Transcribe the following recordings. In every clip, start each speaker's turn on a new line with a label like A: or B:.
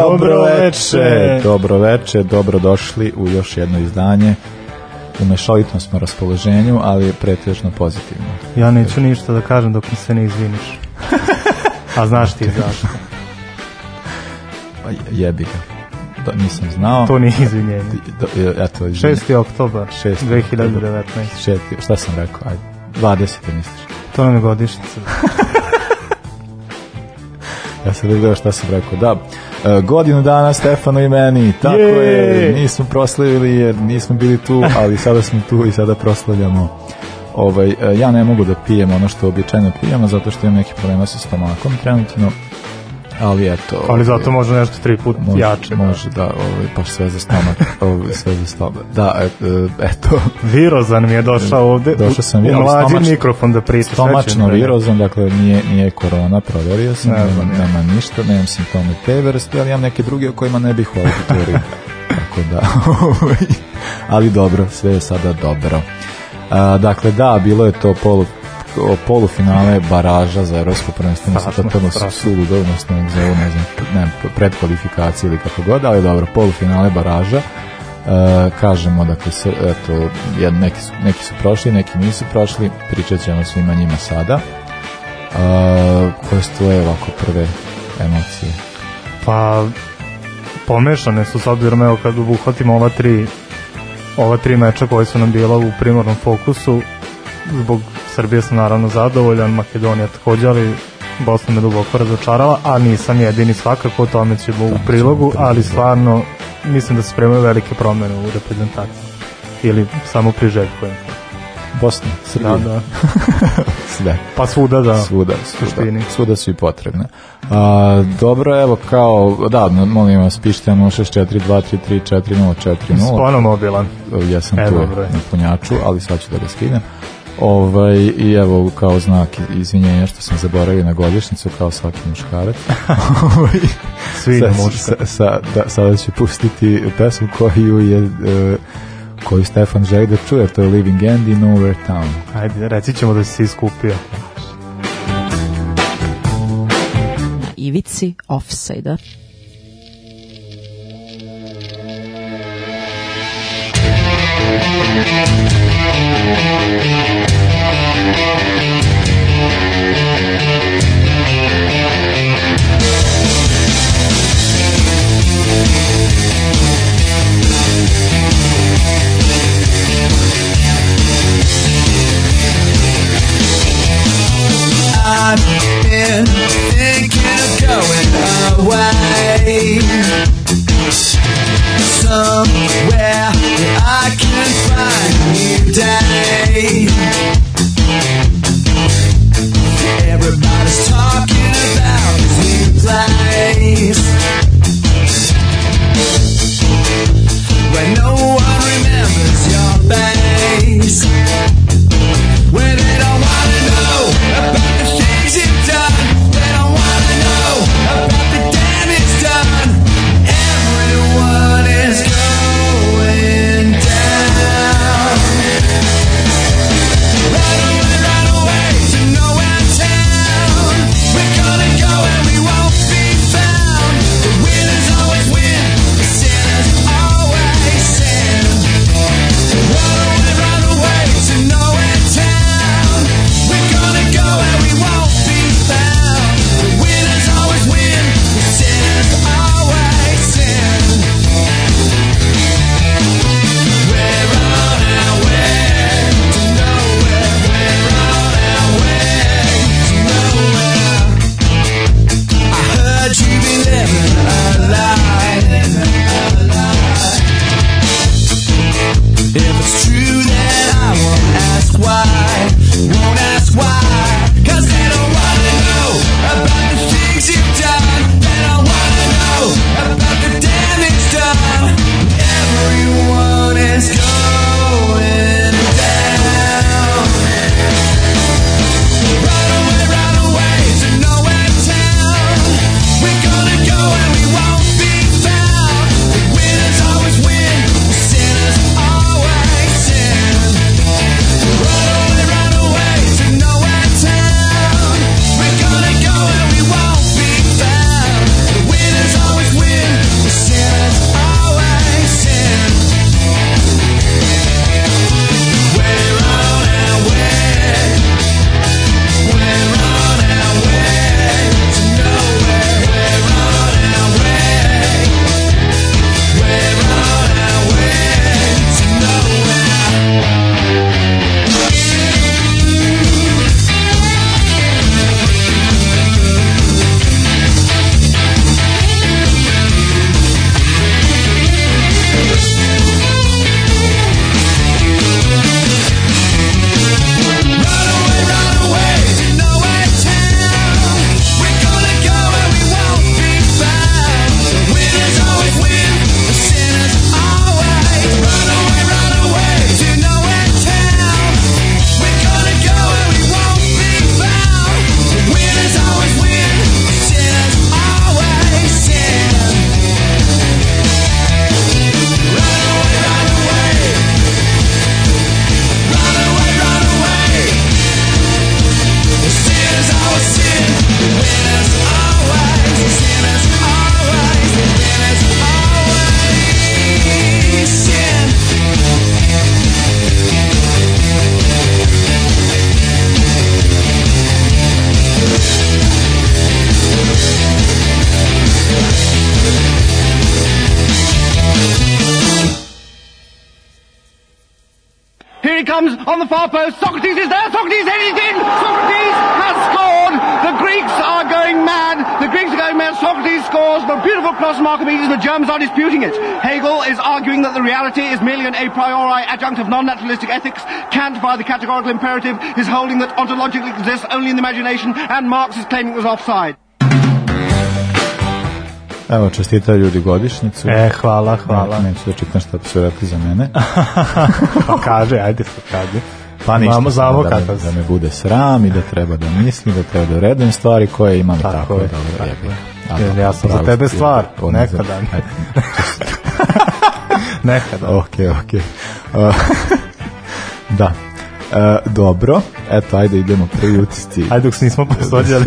A: Dobro, veče. Dobro veče, dobrodošli u još jedno izdanje. U mešovitom smo raspoloženju, ali pretežno pozitivno.
B: Ja neću ništa da kažem dok mi se ne izviniš. A znaš ti zašto?
A: Pa jebi ga. Da, nisam znao.
B: To nije izvinjenje.
A: Da,
B: eto, izvinjenje. 6. oktobar 6. 2019.
A: 6. Šta sam rekao? Ajde. 20. misliš?
B: To nam je godišnjica.
A: Ja sam gledao šta sam rekao, da. E, godinu dana Stefano i meni, tako Jej! je, nismo proslavili jer nismo bili tu, ali sada smo tu i sada proslavljamo. Ovaj, e, ja ne mogu da pijem ono što običajno pijemo zato što imam neki problema sa stomakom trenutno ali eto... Ali ovaj,
B: zato može nešto tri put
A: može,
B: jače.
A: Da. Može, da, ovaj, pa sve za stomak, ovaj, sve za stomak. Da, e, eto...
B: Virozan mi je došao ovde,
A: došao sam
B: virozan, mlađi mikrofon da priča.
A: Stomačno virozan, dakle nije, nije korona, proverio sam, ne znam, nema, nema ništa, nemam simptome te vrste, ali imam neke druge o kojima ne bih volio teoriju. Tako da, ovaj, ali dobro, sve je sada dobro. A, dakle, da, bilo je to polu polufinale baraža za evropsko prvenstvo, mislim, totalno suludo, odnosno, ne znam, ne, predkvalifikacije ili kako god, ali dobro, polufinale baraža, Uh, kažemo dakle se, eto, jed, neki, su, neki su prošli, neki nisu prošli pričat ćemo svima njima sada uh, koje su tvoje ovako prve emocije
B: pa pomešane su s obzirom evo kad uhvatimo ova tri ova tri meča koje su nam bila u primarnom fokusu zbog Srbije sam naravno zadovoljan, Makedonija takođe, ali Bosna me duboko razočarala, a nisam jedini svakako, o tome ćemo u prilogu, ali da. stvarno mislim da se spremaju velike promene u reprezentaciji. Ili samo priželjkujem. Bosna,
A: Srbija. Da, da.
B: Sve. Pa svuda, da.
A: Svuda,
B: svuda,
A: svuda su i potrebne. A, dobro, evo, kao, da, molim vas, pišite na 06423344040. Spono mobilan.
B: E,
A: ja sam e, tu dobro. na punjaču, ali sad ću da ga skinem. Ovaj, I evo, kao znak izvinjenja što sam zaboravio na godišnicu, kao svaki muškarac.
B: Ovaj, Svi sa, muškarac.
A: Sa, sa, da, sada ću pustiti pesmu koju je... Uh, koju Stefan želi da čuje, to je Living End in Nowhere Town.
B: Ajde, reci ćemo da si se iskupio.
C: Na ivici offside
A: disputing it. Hegel is arguing that the reality is merely an a priori adjunct of non-naturalistic ethics. Kant, via the categorical imperative, is holding that ontologically exists only in the imagination, and Marx is claiming it was offside. Evo, čestita ljudi godišnicu.
B: E, hvala, hvala.
A: Ne, neću da čitam šta bi rekli za mene.
B: pa kaže, ajde se kaže.
A: Pa ništa, Mamo za ovo da, me, da me bude sram i da treba da mislim, da treba da uredim stvari koje imam tako, tako
B: je, dobro, tako je. Ano, ja sam za tebe stvar, nekada. nekada.
A: Ok, ok. da. E, dobro, eto, ajde idemo, prvi utisci.
B: Ajde, dok se nismo posvađali.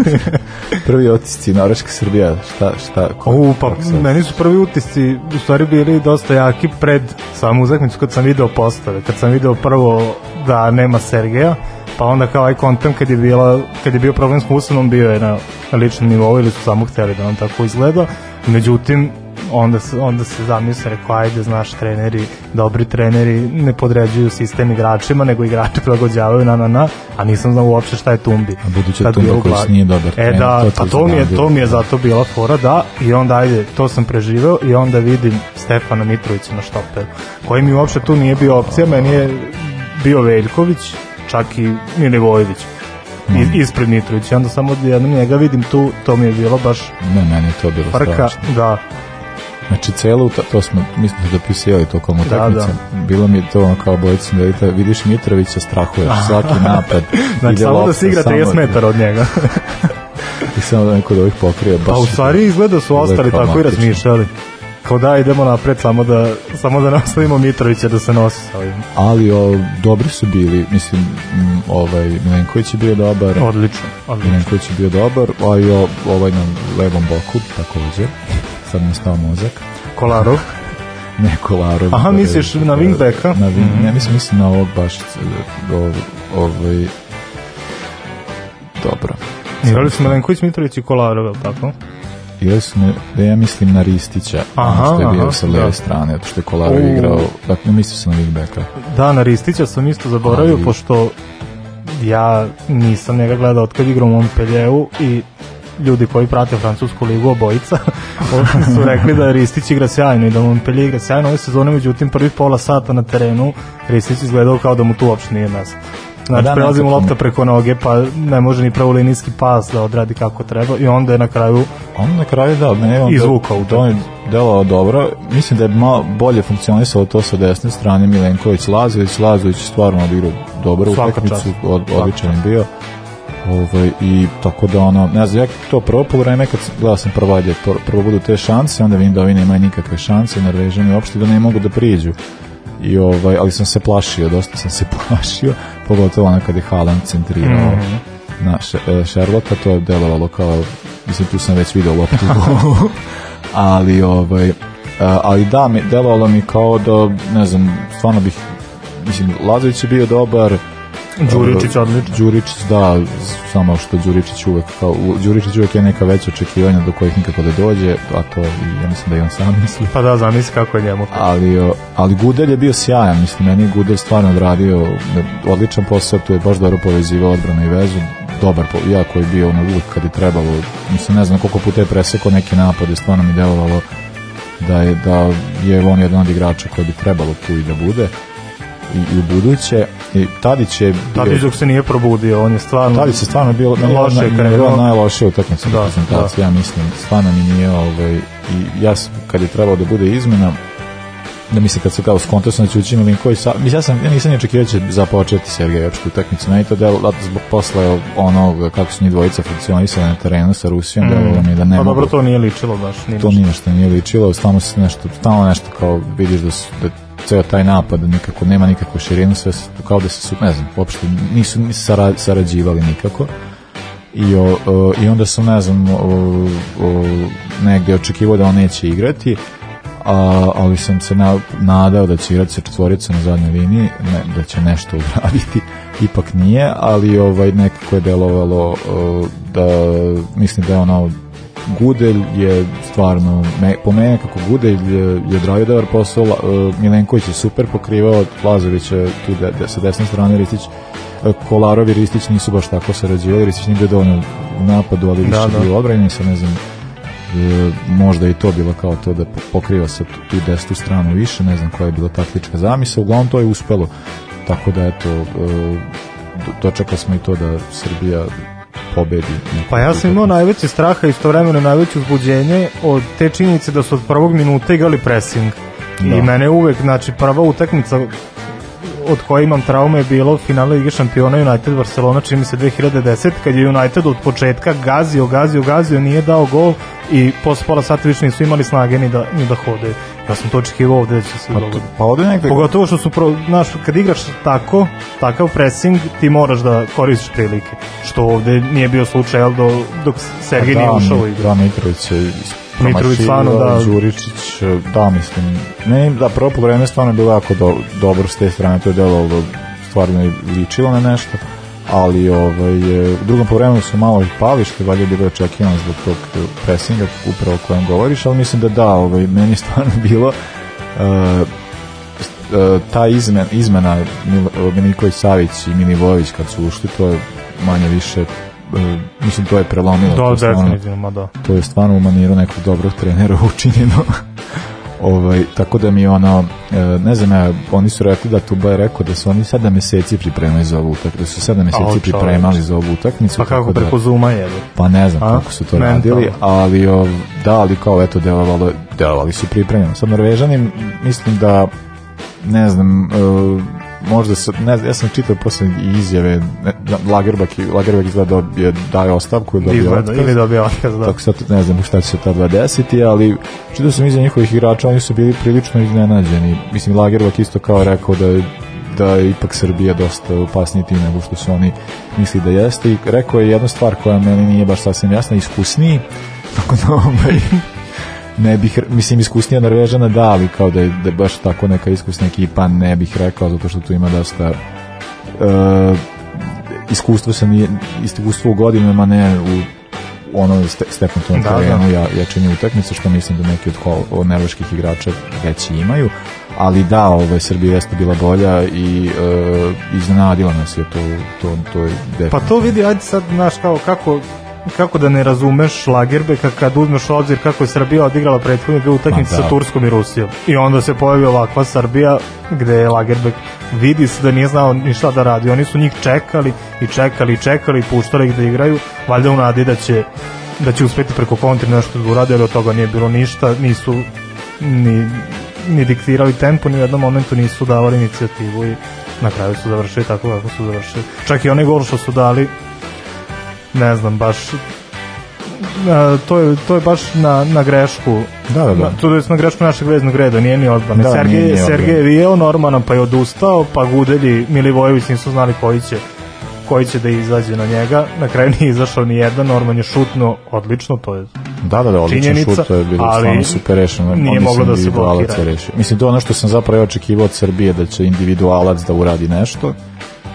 A: prvi utisci, Norveška, Srbija, šta, šta,
B: ko? U, pa, meni su prvi utisci, u stvari, bili dosta jaki pred samu uzakmicu, kad sam video postave, kad sam video prvo da nema Sergeja, pa onda kao aj content kad je, bila, kad je bio problem s Musanom bio je na, na ličnom nivou ili su samo hteli da on tako izgleda međutim onda se, onda se zamisle rekao ajde znaš treneri, dobri treneri ne podređuju sistem igračima nego igrači prilagođavaju na na na a nisam znao uopšte šta je Tumbi
A: a budući
B: je
A: Tumba koji nije dobar e, trener, e
B: da, to to mi, je, to mi je zato bila fora da i onda ajde to sam preživeo i onda vidim Stefana Mitrovića na štoperu koji mi uopšte tu nije bio opcija meni je bio Veljković čak i Milivojević iz, mhm. ispred Mitrovića, onda samo jednom njega vidim tu, to mi je bilo baš
A: ne, meni je to bilo parka, strašno.
B: da
A: Znači celo, to smo, mislim da pisijali tokom utakmice, da, da. bilo mi je to ono kao bojica da vidiš Mitrovića, strahuješ svaki napad.
B: znači samo lopta, da se igra 30 metara od njega.
A: I samo da neko da ovih pokrije. Pa baš pa
B: u stvari izgleda da su ostali tako i razmišljali kao pa da idemo napred samo da samo da nastavimo Mitrovića da se nosi sa ovim.
A: Ali o, dobri su bili, mislim ovaj Milenković je bio dobar.
B: Odlično, odlično.
A: Milenković je bio dobar, a i o, ovaj na levom boku takođe. Sad mu stao mozak.
B: Kolarov.
A: ne Kolarov. Aha,
B: misliš na da, wingbacka?
A: Na wing, mm -hmm. ne, mislim, mislim na ovog baš ovaj dobro.
B: Igrali smo Milenković, Mitrović i Kolarov, tako?
A: Jesne, da ja mislim na Ristića, aha, što je bio aha, sa leve da. strane, zato što je Kolarov uh. igrao, dakle mislio sam na wingbacka.
B: Da, na Ristića sam isto zaboravio, Ali... pošto ja nisam njega gledao od kad igram u Montpellieru i ljudi koji prate francusku ligu obojica su rekli da Ristić igra sjajno i da Montpellier igra sjajno ove sezone, međutim prvi pola sata na terenu Ristić izgledao kao da mu tu uopšte nije mesto. Znači, da, prelazimo lopta preko noge, pa ne može ni pravo linijski pas da odradi kako treba i onda je na kraju
A: on na kraju da, ne, on
B: izvuka u to.
A: delao dobro. Mislim da je malo bolje funkcionisalo to sa desne strane Milenković Lazović. Lazović stvarno odigrao dobro utakmicu,
B: od, odličan
A: je bio. Ovaj, i tako da ono, ne znam, ja to prvo polovreme kad gledao sam prvo, ajde, prvo budu te šanse, onda vidim da ovi nemaju nikakve šanse, Norvežani uopšte da ne mogu da priđu i ovaj, ali sam se plašio, dosta sam se plašio, pogotovo ono kad je Haaland centrirao mm -hmm. na e, Sherlocka, to je delovalo kao, mislim tu sam već video loptu ali ovaj, e, ali da, mi, delovalo mi kao da, ne znam, stvarno bih, mislim, Lazović je bio dobar,
B: Đuričić odlično.
A: Đuričić da, samo što Đuričić uvek kao Đuričić uvek je neka veća očekivanja do kojih nikako da dođe, a to i ja mislim da i on sam misli.
B: Pa da,
A: zamisli
B: kako je njemu.
A: Ali ali Gudel je bio sjajan, mislim meni Gudel stvarno odradio odličan posao, tu je baš dobro povezivao odbranu i vezu, dobar po, je bio ono uvek kad je trebalo, mislim ne znam koliko puta je presekao neke napade, stvarno mi delovalo da je, da je on jedan od igrača koji bi trebalo tu i da bude i, i u buduće. I Tadić je...
B: tadi dok se nije probudio, on je stvarno...
A: tadi se stvarno bio loše, na, na, najlošija utakmica da, da. ja mislim. Stvarno mi nije... Ovaj, I ja kad je trebalo da bude izmena, da mislim se kad se kao skontesno da će ući Milinković sa, mislim, ja, sam, ja nisam ni očekivao da će započeti Sergej Jočku utakmicu na i to da zbog posle onog kako su njih dvojica funkcionisali na terenu sa Rusijom mm. da mi da pa ne pa dobro to nije ličilo baš nije to nije što nije ličilo stalno se nešto stalno nešto kao vidiš da su, da ceo taj napad nikako nema nikakvu širinu sve kao da se su ne znam uopšte nisu, nisu sara, sarađivali nikako i, o, o, i onda sam ne znam o, o, negde očekivao da on neće igrati a, ali sam se na, nadao da će igrati sa četvoricom na zadnjoj liniji ne, da će nešto uraditi ipak nije ali ovaj nekako je delovalo o, da mislim da je ono Gudelj je stvarno, me, po mene kako Gudelj je, je odradio dobar posao, e, Milenković je super pokrivao, Lazović je tu de, de, sa desne strane, Ristić e, Kolarov i Ristić nisu baš tako sarađivali, Ristić nije bio dovoljno u napadu, ali više da, da. bio odbranjen, sad ne znam, e, možda i to bilo kao to da pokriva se tu, desnu stranu više, ne znam koja je bila taktička zamisa, uglavnom to je uspelo, tako da eto, e, dočekali smo i to da Srbija pobedi.
B: Pa ja sam imao najveće straha i istovremeno najveće uzbuđenje od te činjenice da su od prvog minuta igrali pressing. Da. I mene uvek, znači, prva utakmica od koje imam traume je bilo finale Lige šampiona United Barcelona čini se 2010 kad je United od početka gazio, gazio, gazio, nije dao gol i posle pola sata više nisu imali snage ni da, ni da hode. Ja sam to očekivao ovde da će se pa,
A: dogoditi. Pa ovde negde...
B: Pogotovo što su, pro, znaš, kad igraš tako, takav pressing, ti moraš da koristiš prilike. Što ovde nije bio slučaj, do, dok Sergej
A: da,
B: nije ušao u
A: igru. Da, Mitrović je
B: Mitrović stvarno
A: da Đuričić da mislim ne da prvo vreme stvarno je bilo jako do, dobro s te strane to je delovalo stvarno je ličilo na nešto ali ovaj, e, u drugom povremenu su malo i pali, što valjda bilo očekivano zbog tog presinga upravo o kojem govoriš, ali mislim da da, ovaj, meni stvarno bilo uh, ta izmena, izmena Milinković Savić i Milivojević kad su ušli, to je manje više E, mislim to je prelomilo. Do, da, to,
B: stvarno, da.
A: to je stvarno u maniru nekog dobrog trenera učinjeno. ovaj, tako da mi ono, e, ne znam, ja, oni su rekli da Tuba je rekao da su oni sedam meseci pripremali za ovu utakmicu, da su sedam meseci pripremali za ovu utakmicu.
B: Pa kako, preko da, Zuma je?
A: Pa ne znam a? kako su to Mental. radili, ali o, da, ali kao eto, delovalo, delovali su pripremljeno. Sa Norvežanim mislim da ne znam, uh, možda se, ne znam, ja sam čitao posljednje izjave, ne, Lagerbak, da, Lagerbak izgleda da je daje ostavku ili
B: dobio otkaz. Ili dobio
A: otkaz, da. Tako sad, ne znam šta će se tada desiti, ali čitao sam izjave njihovih igrača, oni su bili prilično iznenađeni. Mislim, Lagerbak isto kao rekao da da je ipak Srbija dosta opasniji tim nego što su oni misli da jeste i rekao je jedna stvar koja meni nije baš sasvim jasna, iskusniji tako da ovaj ne bih, mislim, iskusnija Norvežana da, ali kao da je, da baš tako neka iskusna ekipa, ne bih rekao, zato što tu ima dosta uh, e, iskustvo sam nije, iskustvo u godinama, ne u ono ste, stepnutom da, terenu, da. ja, jačenje utakmice, što mislim da neki od, kol, od norveških igrača već imaju, ali da, ovaj, Srbija jeste bila bolja i e, iznenadila nas je to, to, to je definitivno.
B: Pa to vidi, ajde sad, znaš, kao, kako kako da ne razumeš Šlagerbeka kad uzmeš obzir kako je Srbija odigrala prethodne dve utakmice da. sa Turskom i Rusijom. I onda se pojavi ovakva Srbija gde je Lagerbek vidi se da nije znao ni šta da radi. Oni su njih čekali i čekali i čekali i puštali ih da igraju, valjda u nadi da će da će uspeti preko kontri nešto da urade, ali od toga nije bilo ništa, nisu ni, ni diktirali tempo, ni u jednom momentu nisu davali inicijativu i na kraju su završili tako kako su završili. Čak i onaj gol što su dali ne znam, baš na, to, je, to je baš na, na grešku
A: da, da, da.
B: to
A: je
B: na grešku našeg veznog reda nije ni odbrane, da, Sergej, nije, nije Sergej je vijeo normalno pa je odustao, pa Gudelji Milivojević nisu znali koji će koji će da izlazi na njega. Na kraju nije izašao ni jedan, Norman je šutno odlično, to je Da,
A: da, da,
B: odličan šut,
A: to je
B: bilo stvarno
A: super rešeno.
B: Nije moglo da se blokira.
A: Mislim, to je ono što sam zapravo očekivao od Srbije, da će individualac da uradi nešto.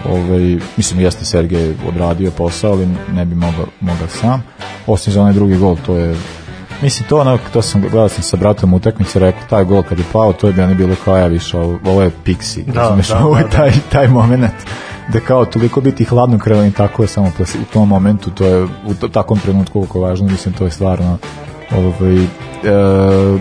A: Ove, ovaj, mislim, jeste Sergej odradio posao, ali ne bi mogao, mogao sam. Osim za onaj drugi gol, to je Mislim, to ono, to sam gledao sam sa bratom utakmice, rekao, taj gol kad je pao, to je bi ono bilo kao ja više, ovo je Pixi, da, razumeš, da, da, ovo je da, da. taj, taj moment da kao toliko biti hladnokravan i tako je samo u tom momentu, to je u takom trenutku koliko važno, mislim to je stvarno ovaj, e,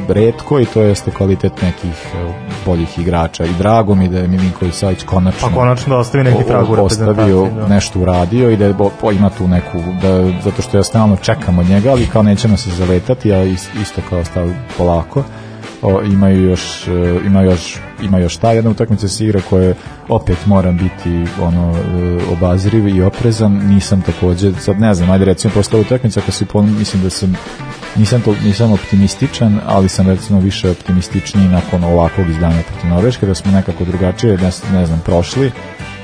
A: redko i to jeste kvalitet nekih e, boljih igrača i drago mi da je Milinković Savić konačno,
B: pa konačno da ostavi neki trag u
A: postavio, da. nešto uradio i da je bo, po, ima tu neku da, zato što ja stalno čekam od njega ali kao nećemo se zaletati a isto kao stav polako o, imaju još e, ima još ima još ta jedna utakmica se igra koja opet moram biti ono e, obazriv i oprezan nisam takođe sad ne znam ajde recimo posle utakmica ako se mislim da sam nisam to, nisam optimističan ali sam recimo više optimističniji nakon ovakvog izdanja protiv Norveške da smo nekako drugačije ne, ne znam prošli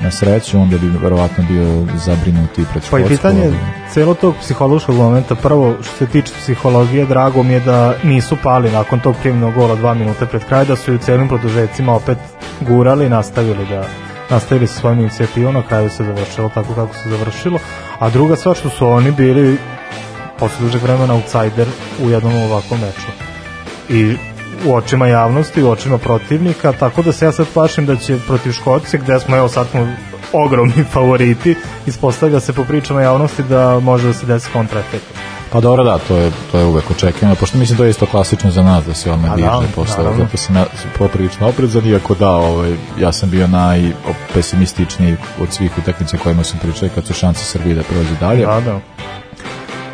A: na sreću, onda bi verovatno bio zabrinuti pred
B: školstvom.
A: Pa
B: i pitanje celo tog psihološkog momenta, prvo što se tiče psihologije, drago mi je da nisu pali nakon tog primnog gola dva minuta pred kraj, da su i celim produžecima opet gurali i nastavili da nastavili sa svojim inicijativom, na kraju se završilo tako kako se završilo, a druga stvar što su oni bili posle dužeg vremena outsider u jednom ovakvom meču. I u očima javnosti, u očima protivnika, tako da se ja sad plašim da će protiv Škotske, gde smo, evo sad smo ogromni favoriti, ispostavlja se po pričama javnosti da može da se desi kontraefekt.
A: Pa dobro da, to je, to je uvek očekivano, pošto mislim to da je isto klasično za nas da se odmah da, diže posle, naravno. zato sam ja poprilično oprezan, iako da, ovaj, ja sam bio najpesimističniji od svih utakmica kojima sam pričao kad su šanse Srbije da prođe dalje.
B: Da, da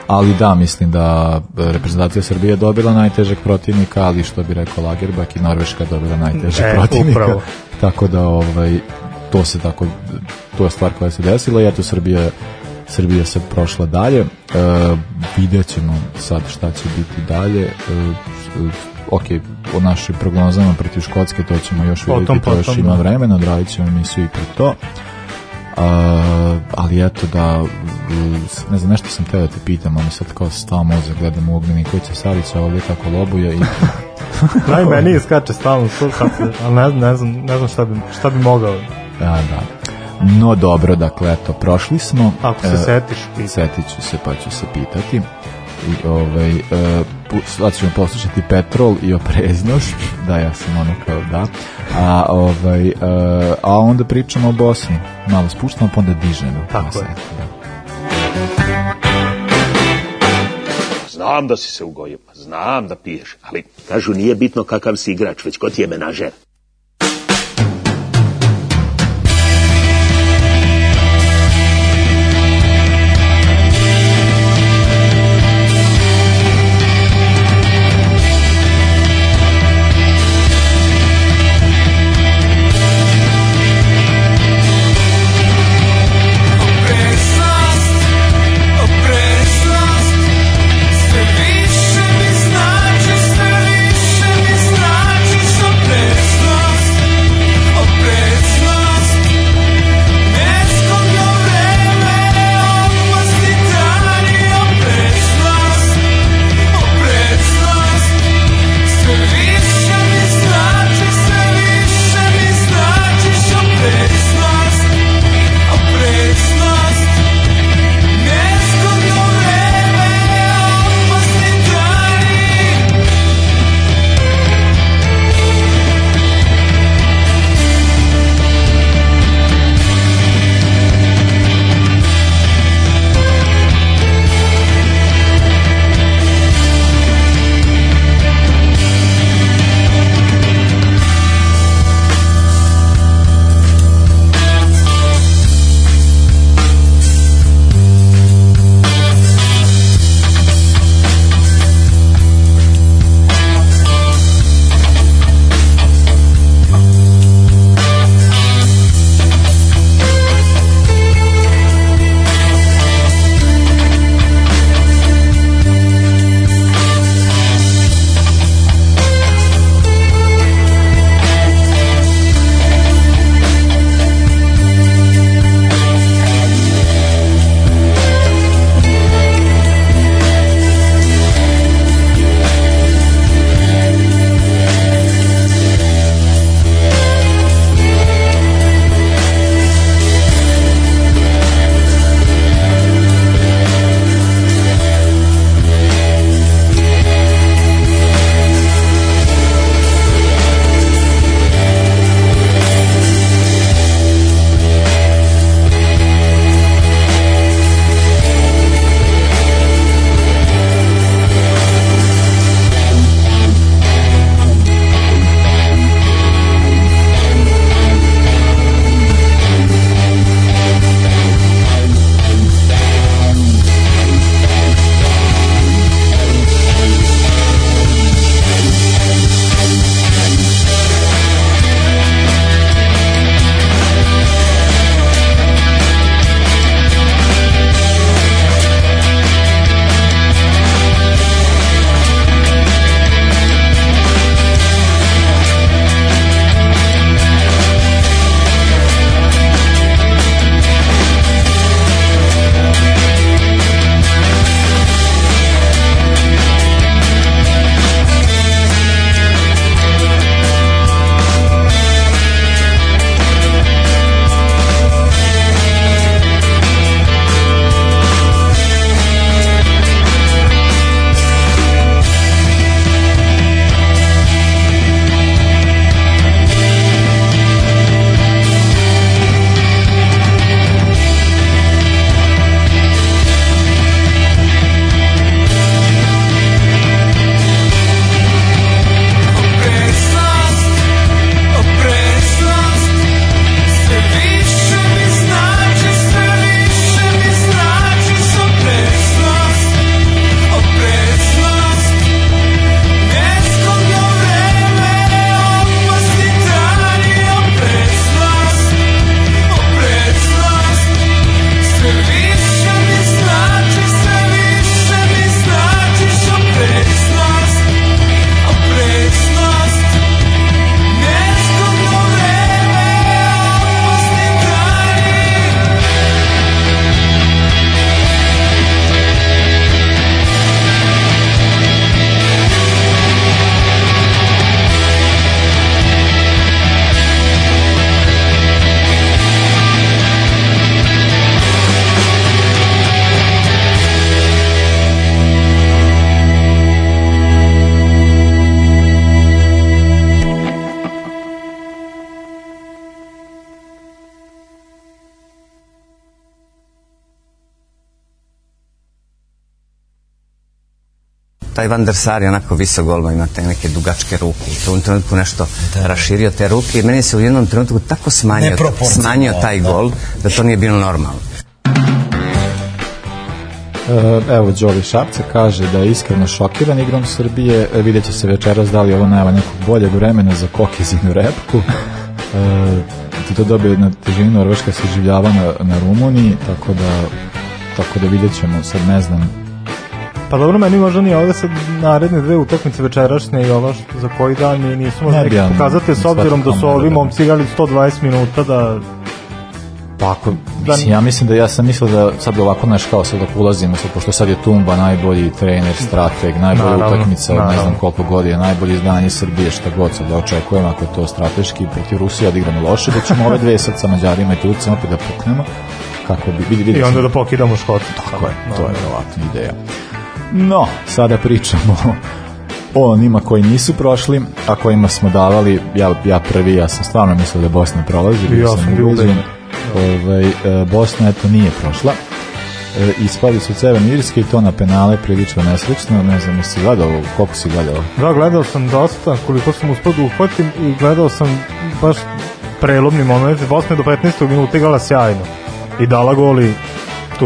A: ali da, mislim da e, reprezentacija Srbije dobila najtežeg protivnika, ali što bi rekao Lagerbak i Norveška dobila najtežeg e, protivnika. Upravo. Tako da ovaj, to se tako, to je stvar koja se desila i eto Srbija Srbija se prošla dalje e, vidjet ćemo sad šta će biti dalje e, ok, o našim prognozama protiv Škotske to ćemo još vidjeti, to još ima da. vremena odradit ćemo emisiju i pre to Uh, ali eto da mm, ne znam, nešto sam teo da te pitam ali sad kao stao mozak, gledam u ognjeni koji će Savića ovdje kako lobuje i...
B: Naj, meni iskače stalno slušam se, ali ne, ne, znam, ne znam šta bi, šta bi mogao.
A: Da, da. No dobro, dakle, eto, prošli smo.
B: Ako se e, setiš, pita.
A: Setit se, pa ću se pitati i ovaj, uh, sad ćemo poslušati Petrol i opreznoš da ja sam ono kao da, a, ovaj, uh, a onda pričamo o Bosni, malo spuštamo pa onda dižemo. Tako
B: je. Da. Znam da si se ugojio, znam da piješ, ali kažu nije bitno kakav si igrač, već ko ti je menažer.
D: taj Van der Sar je onako visok golma, ima te neke dugačke ruke. I to u trenutku nešto da, da. raširio te ruke i meni se u jednom trenutku tako smanjio, smanjio taj da. gol da to nije bilo normalno.
E: E, evo, Đoli Šapca kaže da je iskreno šokiran igrom Srbije. E, vidjet će se večeras da li ovo najava nekog boljeg vremena za kokezinu repku. E, to dobije na težini Norveška se življava na, na Rumuniji, tako da, tako da vidjet ćemo, sad ne znam
B: Pa dobro, meni možda ni ove sad naredne dve utakmice večerašnje i ova što, za koji dan mi nisu možda ne neki pokazatelj s obzirom da su ovi da- momci igrali 120 minuta da
A: Pa ako, da- mislim, ja mislim da ja sam mislio da sad ovako naš kao sad dok ulazimo, sad, pošto sad je Tumba najbolji trener, strateg, najbolja naravno, utakmica, naravno. ne znam koliko godina, najbolji izdanje Srbije, šta god sad da očekujem, ako je to strateški, protiv Rusije odigramo loše, da ćemo ove dve sad sa Mađarima i Turcima opet da puknemo, kako bi, vidi, vidi.
B: I onda da pokidamo Škotu. Tako
A: je, to je verovatno ideja. No, sada pričamo o onima koji nisu prošli, a kojima smo davali, ja, ja prvi, ja sam stvarno mislio da Bosna prolazi. Ja sam bio ubeđen. Ovaj, e, Bosna, eto, nije prošla. E, ispali su Severn Irske i to na penale prilično nesrećno, ne znam, jesi gledao, koliko
B: si gledao? Da,
A: gledao
B: sam dosta, koliko sam uspod da uhvatim i gledao sam baš prelomni moment, Bosna je do 15. minuta igrala sjajno i dala goli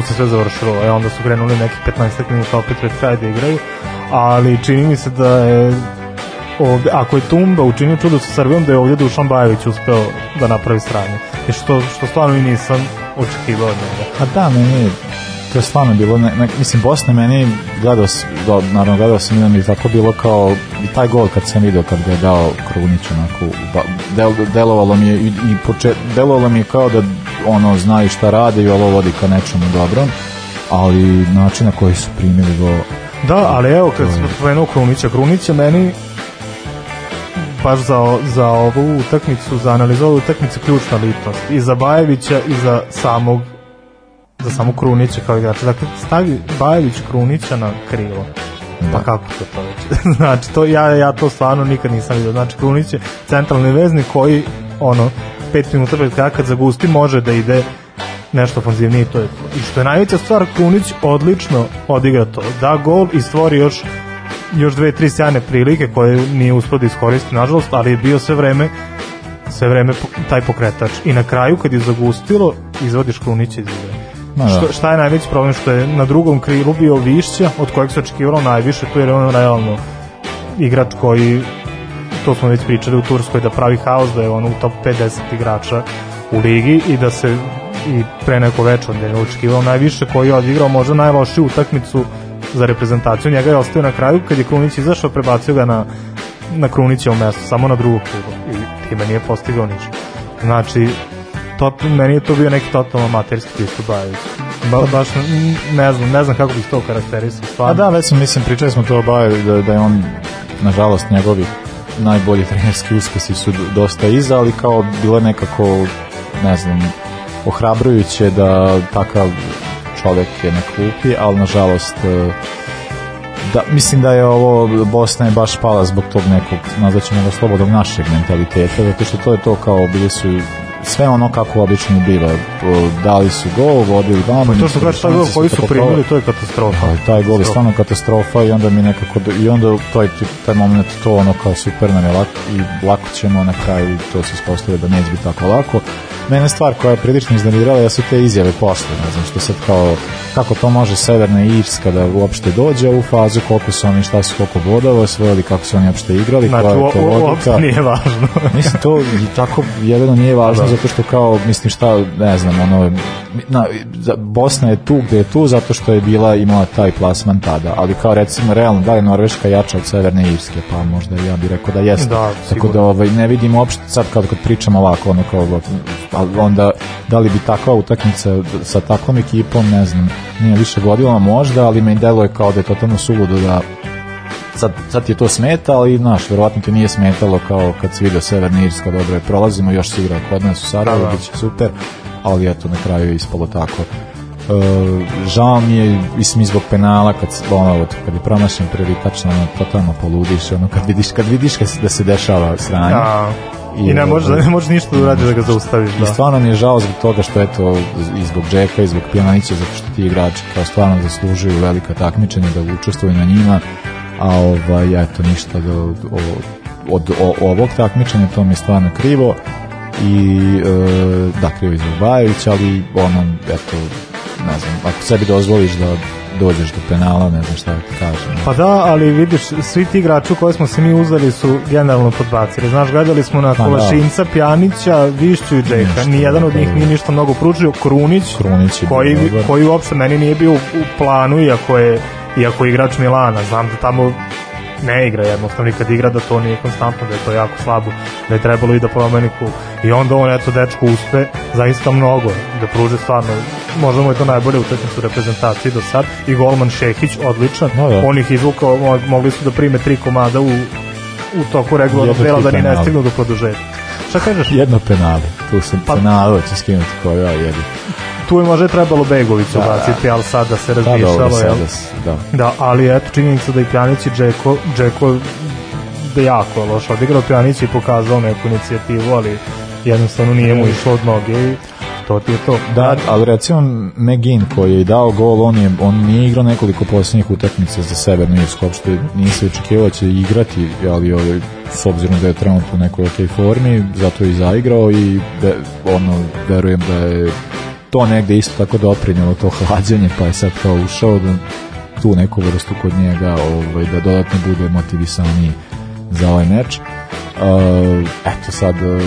B: tu se sve završilo. E, onda su krenuli nekih 15 minuta opet pred kraj da igraju, ali čini mi se da je ovde, ako je Tumba učinio čudo sa Srbijom, da je ovde Dušan Bajović uspeo da napravi stranje. e što, što stvarno i nisam očekivao od njega. A
A: pa da, meni to je stvarno bilo, ne, ne, mislim, Bosna meni gledao, do, naravno gledao sam jedan i tako bilo kao i taj gol kad sam video kad ga je dao Krunić onako, ba, del, delovalo mi je i, i poče, delovalo mi je kao da ono znaju šta rade i ovo vodi ka nečemu dobrom, ali način na koji su primili go...
B: Da, ali evo kad smo spomenuo Krunića, Krunića meni baš za, za ovu utakmicu, za analizu analizovu utakmicu ključna ličnost. I za Bajevića i za samog za samog Krunića kao igrača. Dakle, stavi Bajević Krunića na krilo. Da. Pa kako to to znači, to, ja, ja to stvarno nikad nisam vidio. Znači, Krunić je centralni vezni koji ono, pet minuta pred kraja kad zagusti može da ide nešto ofanzivnije to je I što je najveća stvar, Kunić odlično odigra to. Da gol i stvori još još dve, tri sjajne prilike koje nije uspio da iskoristi, nažalost, ali je bio sve vreme sve vreme taj pokretač. I na kraju, kad je zagustilo, izvodiš Klunića iz igre. Da. Što, šta je najveći problem? Što je na drugom krilu bio Višća, od kojeg se očekivalo najviše, tu jer je on realno igrač koji to smo već pričali u Turskoj, da pravi haos, da je on u top 50 igrača u ligi i da se i pre neko veče od njega očekivao najviše koji je odigrao možda najlošiju utakmicu za reprezentaciju. Njega je ostavio na kraju kad je Krunić izašao, prebacio ga na, na Krunićevo mesto, samo na drugog kluba i time nije postigao ništa. Znači, to, meni je to bio neki totalno amaterski pristup Bajević. Ba, baš ne, znam, ne znam kako bih to karakterisao.
A: A da, već smo, mislim, pričali smo to o Bajević, da, da je on, nažalost, njegovih najbolji trenerski uspesi su dosta iza, ali kao bilo nekako, ne znam, ohrabrujuće da takav čovek je na klupi, ali nažalost e, da, mislim da je ovo Bosna je baš pala zbog tog nekog nazvaćemo ga slobodom našeg mentaliteta zato što to je to kao bili su sve ono kako obično biva Dali su gol, vodili vamo. Pa
B: to što kaže taj gol koji su primili, to je katastrofa.
A: Ali pa,
B: taj gol
A: je stvarno katastrofa i onda mi nekako i onda taj taj moment to ono kao super nam je lako i lako ćemo na kraju to se ispostavlja da neće biti tako lako. Mene stvar koja je prilično iznervirala ja su te izjave posle, ne znam što sad kao kako to može Severna Irska da uopšte dođe u fazu, koliko su oni šta su koliko bodova ili kako su oni uopšte igrali, znači, koja je to logika. Nije važno. Mislim to i tako jedino nije važno da zato što kao, mislim šta, ne znam, ono, na, Bosna je tu gde je tu zato što je bila, imala taj plasman tada, ali kao recimo, realno, da li Norveška jača od Severne Irske, pa možda ja bih rekao da jeste.
B: Da,
A: Tako da ovaj, ne vidim uopšte sad kad, kad pričam ovako, ono kao, onda da li bi takva utakmica sa takvom ekipom, ne znam, nije više godila možda, ali meni deluje kao da je totalno suludo da sad, sad ti je to smeta, ali znaš, verovatno ti nije smetalo kao kad si vidio Severna Irska, dobro je, prolazimo, još se igra kod nas u Sarajevo, da, da. bit će super, ali eto, na kraju je ispalo tako. E, žao mi je, mislim, zbog penala, kad, ono, kad je promašen prvi kač, ono, totalno poludiš, ono, kad vidiš, kad vidiš da se dešava sranje. Da. I, I
B: ne možeš ne može ništa da uradiš da ga zaustaviš. Da. I
A: stvarno mi je žao zbog toga što eto i zbog Džeka i zbog Pjanića zato što ti igrači kao stvarno zaslužuju velika takmičenja da učestvuju na njima a ovaj, eto, ništa do, da od, od, od ovog takmičenja, to mi je stvarno krivo i e, da, krivo je Zagbajević, ali ono, eto, ne znam, ako sebi dozvoliš da dođeš do penala, ne znam šta ti kažem.
B: Pa da, ali vidiš, svi ti igrači koje smo se mi uzeli su generalno podbacili. Znaš, gledali smo na pa da. Kolašinca, da. Pjanića, Višću i Džeka. Nijedan od da, njih nije ništa mnogo pružio. Krunić,
A: Krunić
B: koji, koji uopšte meni nije bio u planu, iako je iako je igrač Milana, znam da tamo ne igra jednostavno kad igra da to nije konstantno, da je to jako slabo, da je trebalo i da promeni klub. I onda on eto dečko uspe zaista mnogo da pruže stvarno, možda mu je to najbolje utakmicu reprezentaciji do sad i golman Šehić odličan. No, da. On ih izvukao, mogli su da prime tri komada u u toku regularnog dela da ni ne stignu do produžetka. Šta kažeš?
A: Jedno penale, tu sam pa, penale, će skinuti koja ovaj jedi
B: tu je možda trebalo Begovicu da, da. baciti, da. ali sada se pa razmišljalo.
A: Da,
B: jel?
A: da.
B: da, ali eto, činjenica da i Pjanici Džeko, Džeko da jako loš odigrao Pjanici i pokazao neku inicijativu, ali jednostavno nije mu mm. išlo od noge i to ti je to.
A: Da, ali recimo Megin koji je dao gol, on, je, on nije igrao nekoliko posljednjih utakmica za Severnu Irsku, uopšte nije se očekivao da će igrati, ali ovaj, s obzirom da je trenutno u nekoj ok formi, zato je i zaigrao i be, ono, verujem da je to negde isto tako doprinjalo to hlađenje, pa je sad kao ušao da tu neku vrstu kod njega ovaj, da dodatno bude motivisaniji za ovaj meč. Uh, eto sad uh,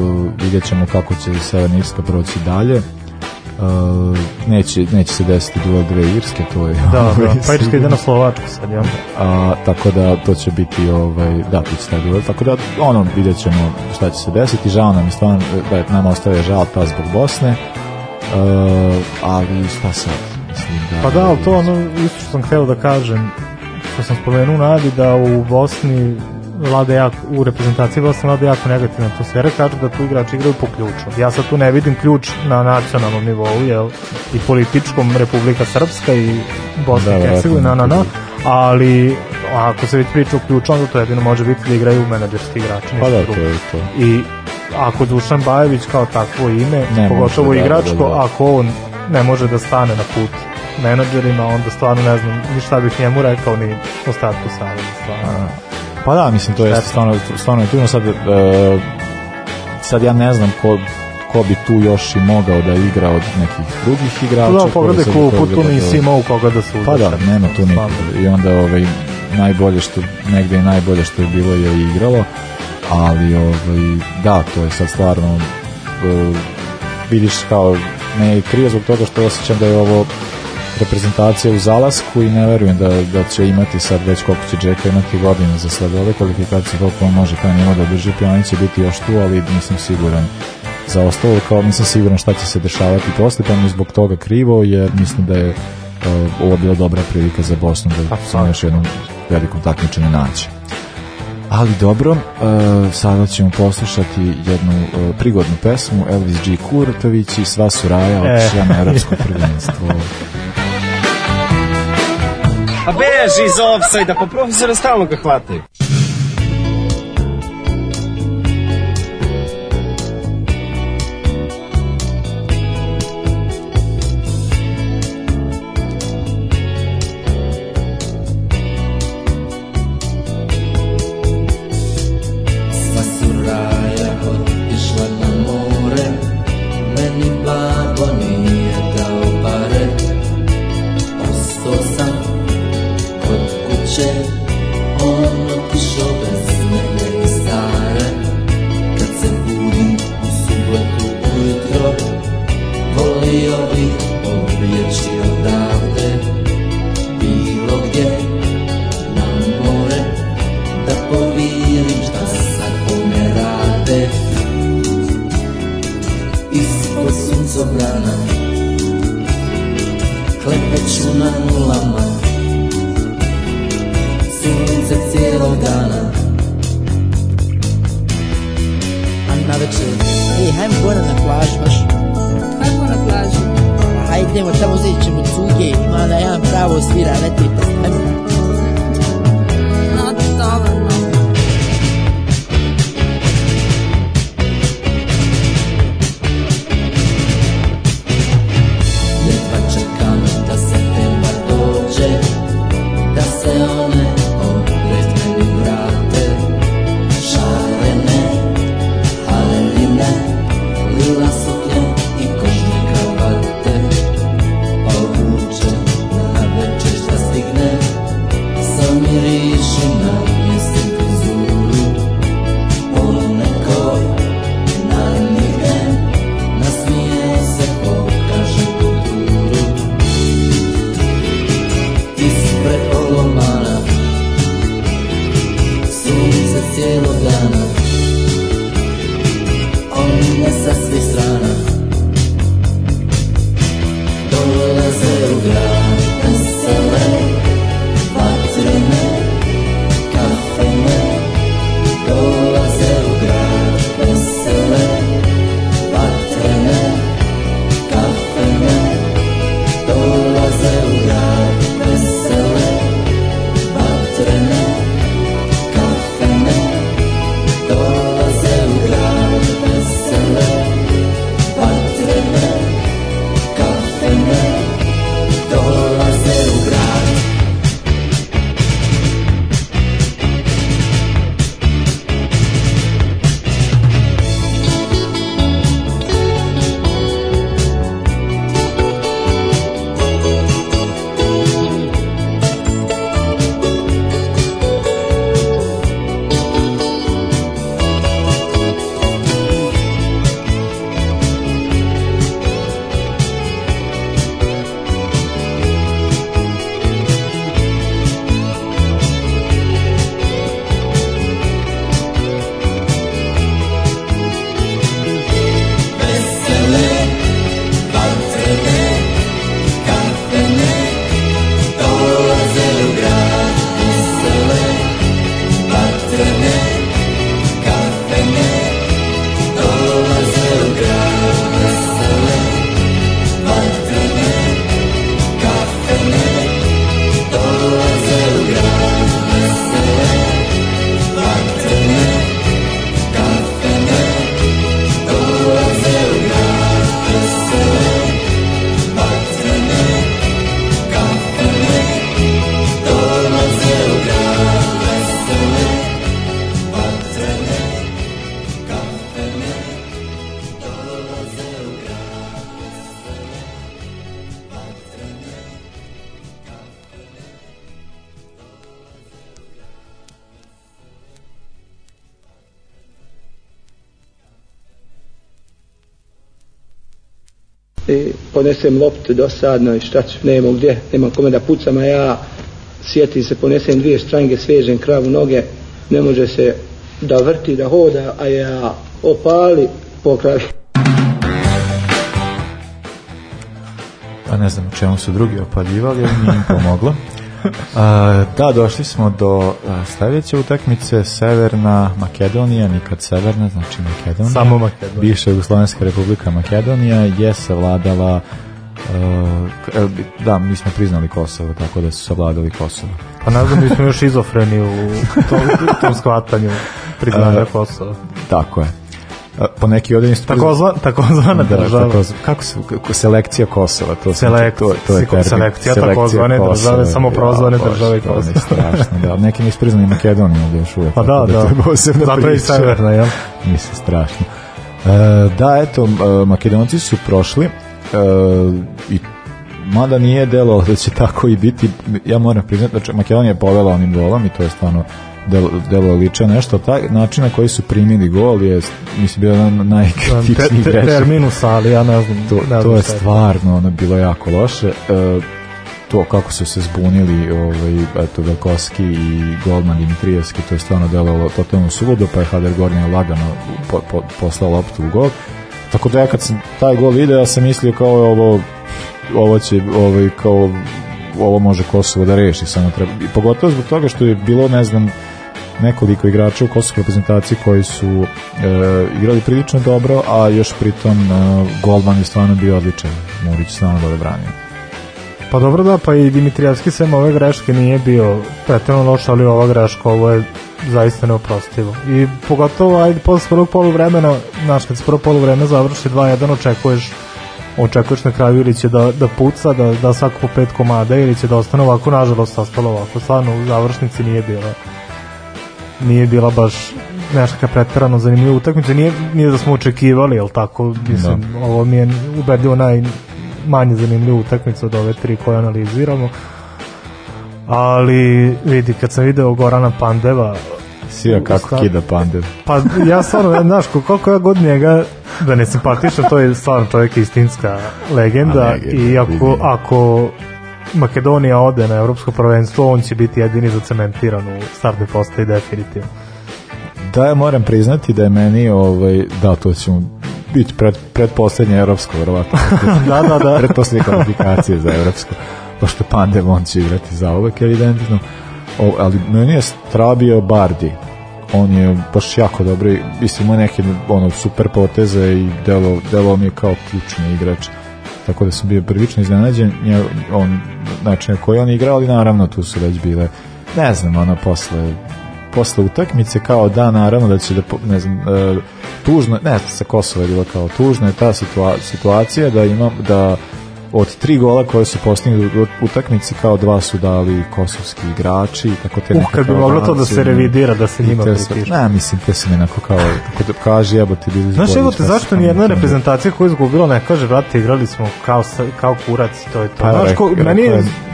A: uh, vidjet ćemo kako će Severna Irska proći dalje uh, neće, neće se desiti duel dve Irske, to je... Da,
B: ovaj, da, pa Irska ide na Slovačku sad, ja.
A: A, tako da to će biti, ovaj, da, to će taj tako da, ono, vidjet ćemo šta će se desiti, žao nam je stvarno, da je nama ostaje žal ta zbog Bosne, Uh,
B: ali
A: šta sad?
B: da, pa da, ali to ono isto što sam hteo da kažem, što sam spomenuo nadi da u Bosni vlada jako, u reprezentaciji Bosne vlada jako negativna atmosfera, kažu da tu igrači igraju po ključu. Ja sad tu ne vidim ključ na nacionalnom nivou, jel, i političkom Republika Srpska i Bosna da, i Hercegovina, na, na, da. ali ako se već priča o ključu, onda to jedino može biti da igraju menadžerski igrači. Pa
A: da, to je to. I
B: ako Dušan Bajević kao takvo ime, ne pogotovo da, igračko, da, da, ako on ne može da stane na put menadžerima, onda stvarno ne znam ni šta bih njemu rekao, ni ostatku Saveza, stvarno.
A: Pa da, mislim, to je stvarno, stvarno je tužno. Sad, e, sad ja ne znam ko, ko bi tu još i mogao da igra od nekih drugih igrača.
B: Pa da, pogledaj klupu, tu nisi imao koga da se
A: Pa da, nema tu nikog. I onda ovaj, najbolje što, negde najbolje što je bilo je igralo ali ovaj, da, to je sad stvarno uh, vidiš kao me je krije zbog toga što osjećam da je ovo reprezentacija u zalasku i ne verujem da, da će imati sad već koliko će Džeka imati godina za sad ove kvalifikacije koliko on može kao njima da drži oni će biti još tu ali nisam siguran za ostalo kao nisam siguran šta će se dešavati posle pa mi zbog toga krivo jer mislim da je uh, ovo bila dobra prilika za Bosnu da se još jednom velikom takmičenju naći ali dobro, uh, sada ćemo poslušati jednu uh, prigodnu pesmu Elvis G. Kurtović i Sva su raja e. otišla na Europsko prvenstvo.
F: A beži iz offside-a, pa profesora stalno ga hvataju.
G: i ponesem loptu dosadno i šta ću, nema gdje, nema kome da pucam, a ja sjeti se, ponesem dvije štrange, svežem kravu noge, ne može se da vrti, da hoda, a ja opali pokravi.
A: Pa ne znam čemu su drugi opaljivali, ali nije im pomoglo. A, da, došli smo do sledeće utakmice, Severna Makedonija, nikad Severna, znači Makedonija. Samo Makedonija. Bivša Jugoslovenska republika Makedonija je savladala Uh, da, mi smo priznali Kosovo, tako da su savladali Kosovo.
B: Pa ne znam, mi smo još izofreni u tom, tom shvatanju priznanja uh, Kosova.
A: Tako je po neki od instrument. Takozva,
B: takozvana da, država. Da,
A: takozva, kako se, selekcija Kosova, to, Selekt, to, to je termin.
B: Selekcija, takozvane države, da, samo prozvane ja, države
A: Kosova. strašno, da, neki nisu priznali Makedoniju ovde još
B: uvek. Pa da, da, da, da zato i
A: severna,
B: jel?
A: Mislim, strašno. E, da, eto, e, Makedonci su prošli e, i mada nije delo da će tako i biti, ja moram priznati, znači, da Makedonija je povela onim golom i to je stvarno del, delo liče nešto, taj način na koji su primili gol je, mislim, bio jedan najkritičniji
B: te, te, grešak. Termin u ja ne znam. To, ne
A: znam to je stvarno, ono, bilo jako loše. E, to kako su se zbunili ovaj, eto, Velkovski i Goldman Dimitrijevski, to je stvarno delovalo totalno suludo, pa je Hader Gornje lagano po, po, poslao loptu u gol. Tako da ja kad sam taj gol video, ja sam mislio kao ovo, ovo će, ovaj, kao ovo može Kosovo da reši, samo treba. I pogotovo zbog toga što je bilo, ne znam, nekoliko igrača u kosovskoj reprezentaciji koji su e, igrali prilično dobro, a još pritom e, golman je stvarno bio odličan. Murić stvarno dobro branio.
B: Pa dobro da, pa i Dimitrijevski sem ove greške nije bio pretrano loš, ali ova greška, ovo je zaista neoprostivo. I pogotovo, ajde, posle prvog polovremena, znaš, kad se prvo polovreme završi 2-1, očekuješ očekuješ na kraju ili će da, da puca, da, da svako po pet komada ili će da ostane ovako, nažalost ostalo ovako, stvarno u završnici nije bilo nije bila baš neška pretjerano zanimljiva utakmica, nije, nije da smo očekivali, jel tako, mislim, da. ovo mi je ubedljivo najmanje zanimljiva utakmica od ove tri koje analiziramo, ali vidi, kad sam video Gorana Pandeva,
A: Sija kako stav... kida Pandev.
B: Pa ja stvarno, znaš, koliko
A: ja
B: god njega da ne simpatišem, to je stvarno čovjek istinska legenda A, i ako, ako Makedonija ode na evropsko prvenstvo, on će biti jedini zacementiran u startnoj postaji definitivno.
A: Da, ja moram priznati da je meni, ovaj, da, to će biti pred, predposlednje evropsko, verovatno.
B: da, da, da.
A: Predposlednje kvalifikacije za evropsko. Pošto Pandev, on će igrati za uvek, evidentno. O, ali meni je strabio Bardi. On je baš jako dobro, mislim, ima neke ono, super poteze i delo, delo mi je kao ključni igrač tako da sam bio prilično iznenađen ja, on, znači na koji on igrao ali naravno tu su već bile ne znam, ono posle posle utakmice kao da naravno da će da ne znam e, tužno ne sa Kosova je bilo kao tužno je ta situa situacija da imam da od tri gola koje su postigli u utakmici kao dva su dali kosovski igrači tako te uh,
B: kad bi moglo to da se revidira da se njima pritiže
A: ne mislim te se nekako kao kako da kaže jebote bili znaš
B: evo
A: te
B: zašto ni jedna reprezentacija koju izgubila ne kaže brate igrali smo kao kao kurac to je to
A: pa, znaš ko meni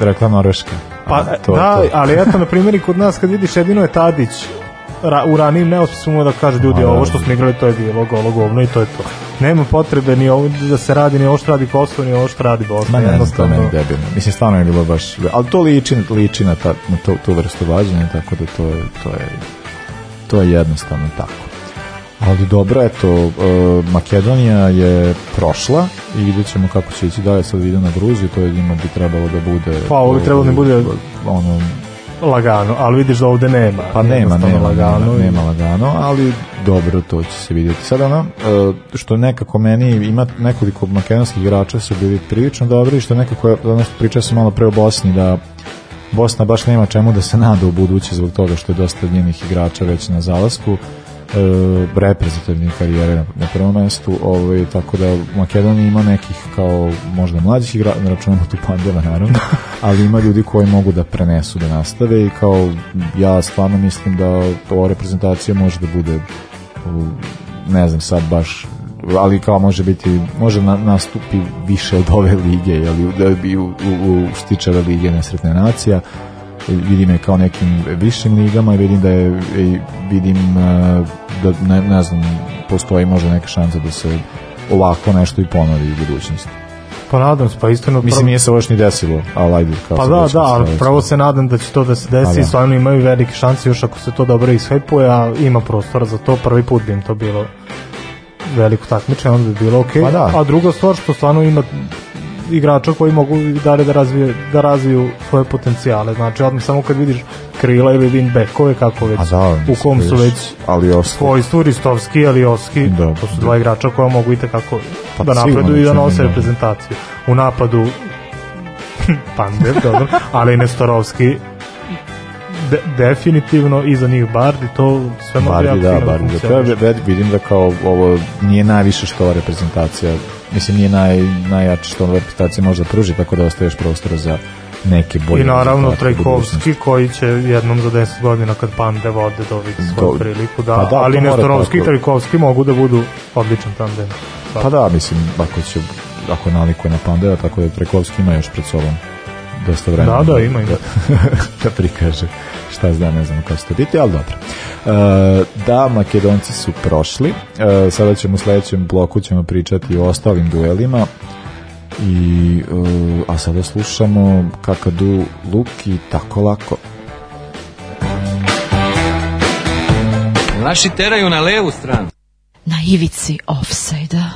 A: rekla Norveška
B: pa, to, da, to. ali eto, na primjer, kod nas kad vidiš jedino je Tadić ra, u ranijim neospicima da kaže ljudi, ovo što smo igrali to je bilo golo govno i to je to. Nema potrebe ni ovo da se radi, ni ovo što radi Kosovo, ni ovo što radi Bosna.
A: Ma ne, ne to meni debilno. Mislim, stvarno je bilo baš... Ali to liči, liči na, ta, na to, tu vrstu vađenja, tako da to je, to je, to je jednostavno tako. Ali dobro, eto, e, Makedonija je prošla i vidjet ćemo kako će ići dalje, sad vidim na Gruziju, to je njima bi trebalo da bude...
B: Pa, ovo bi da trebalo da bude... Ono, lagano, ali vidiš da ovde nema.
A: Pa nema, nema, lagano nema, i... nema lagano, ali dobro, to će se vidjeti. Sada ono, e, što nekako meni ima nekoliko makedonskih igrača su bili prilično dobri i što nekako, ono što pričao sam malo pre o Bosni, da Bosna baš nema čemu da se nada u buduće zbog toga što je dosta njenih igrača već na zalasku e, reprezentativne karijere na, na prvom mestu, ovaj, tako da Makedonija ima nekih kao možda mlađih igrača, ne računamo tu pandeva naravno, ali ima ljudi koji mogu da prenesu, da nastave i kao ja stvarno mislim da ova reprezentacija može da bude ne znam sad baš ali kao može biti može na, nastupi više od ove lige ali da bi u, u, u štičeve lige nesretne nacija vidim je kao nekim višim ligama i vidim da je vidim e, da ne, ne znam postoji možda neka šansa da se ovako nešto i ponovi u budućnosti
B: pa nadam se, pa istino
A: Mislim, nije se ovo još ni desilo, ali ajde.
B: Kao pa da, da, ali pravo se nadam da će to da se pa desi, da. stvarno imaju velike šanse još ako se to dobro ishajpuje, a ima prostora za to, prvi put bi im to bilo veliko takmičenje, onda bi bilo okej,
A: okay. pa da.
B: a druga stvar što stvarno ima igrača koji mogu dalje da razvije, da razviju svoje potencijale. Znači, odmah samo kad vidiš krila ili winbackove, kako već, da, u kom su već Alioski. svojstvu, Ristovski, Alioski, da, to su da. dva igrača koja mogu i tekako pa, da napreduju i da nose reprezentaciju. U napadu Pandev, dobro, ali i Nestorovski de, definitivno iza njih Bardi to sve mogu
A: jako da, Bardi, da, vidim da kao ovo nije najviše što ova reprezentacija mislim nije naj, najjače što reprezentacija može da pruži, tako da ostaješ prostora za neke bolje.
B: I naravno Trajkovski koji će jednom za 10 godina kad pande vode dobiti svoju priliku, da, pa da ali pa Nestorovski i Trajkovski mogu da budu odličan tandem.
A: Pa, pa da, mislim, ako će ako nalikuje na Pandeva, tako da Trajkovski ima još pred sobom dosta vremena.
B: Da, da, da- ima,
A: ima. da prikaže šta znam, ne znam kako će to biti, ali dobro. E, da, Makedonci su prošli. E, sada ćemo u sledećem bloku ćemo pričati o ostalim duelima. I, e, a sada slušamo Kakadu Luki tako lako.
F: Naši teraju na levu stranu.
H: Na ivici offside-a.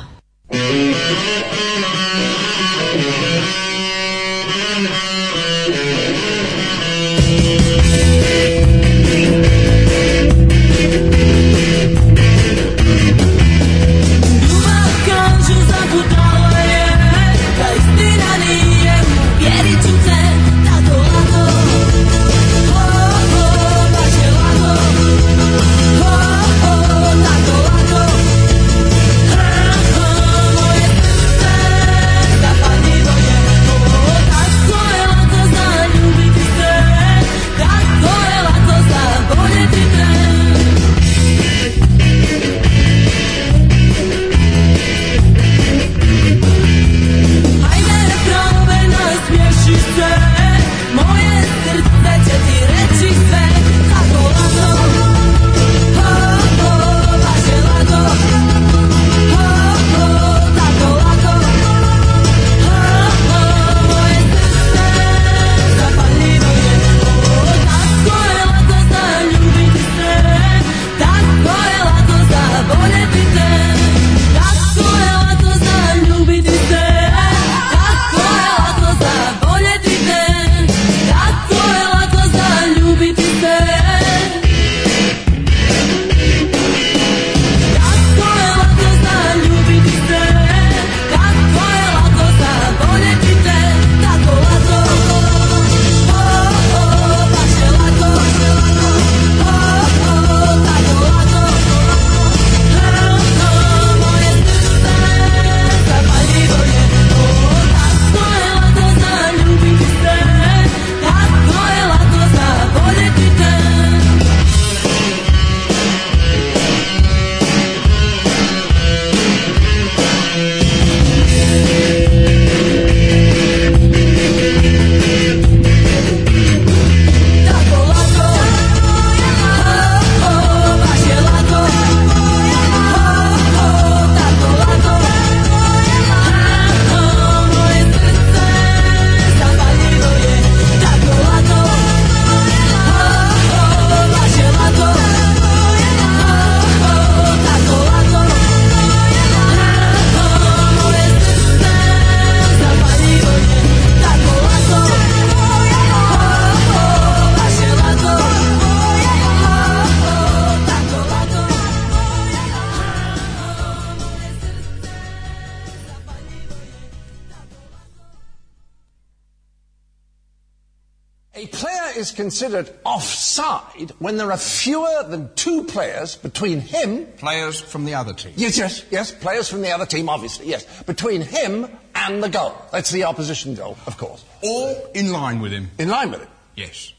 A: when there are fewer than two players between him. Players from the other team. Yes, yes, yes, players from the other team, obviously, yes. Between him and the goal. That's the opposition goal, of course. Or in line with him. In line with him? Yes.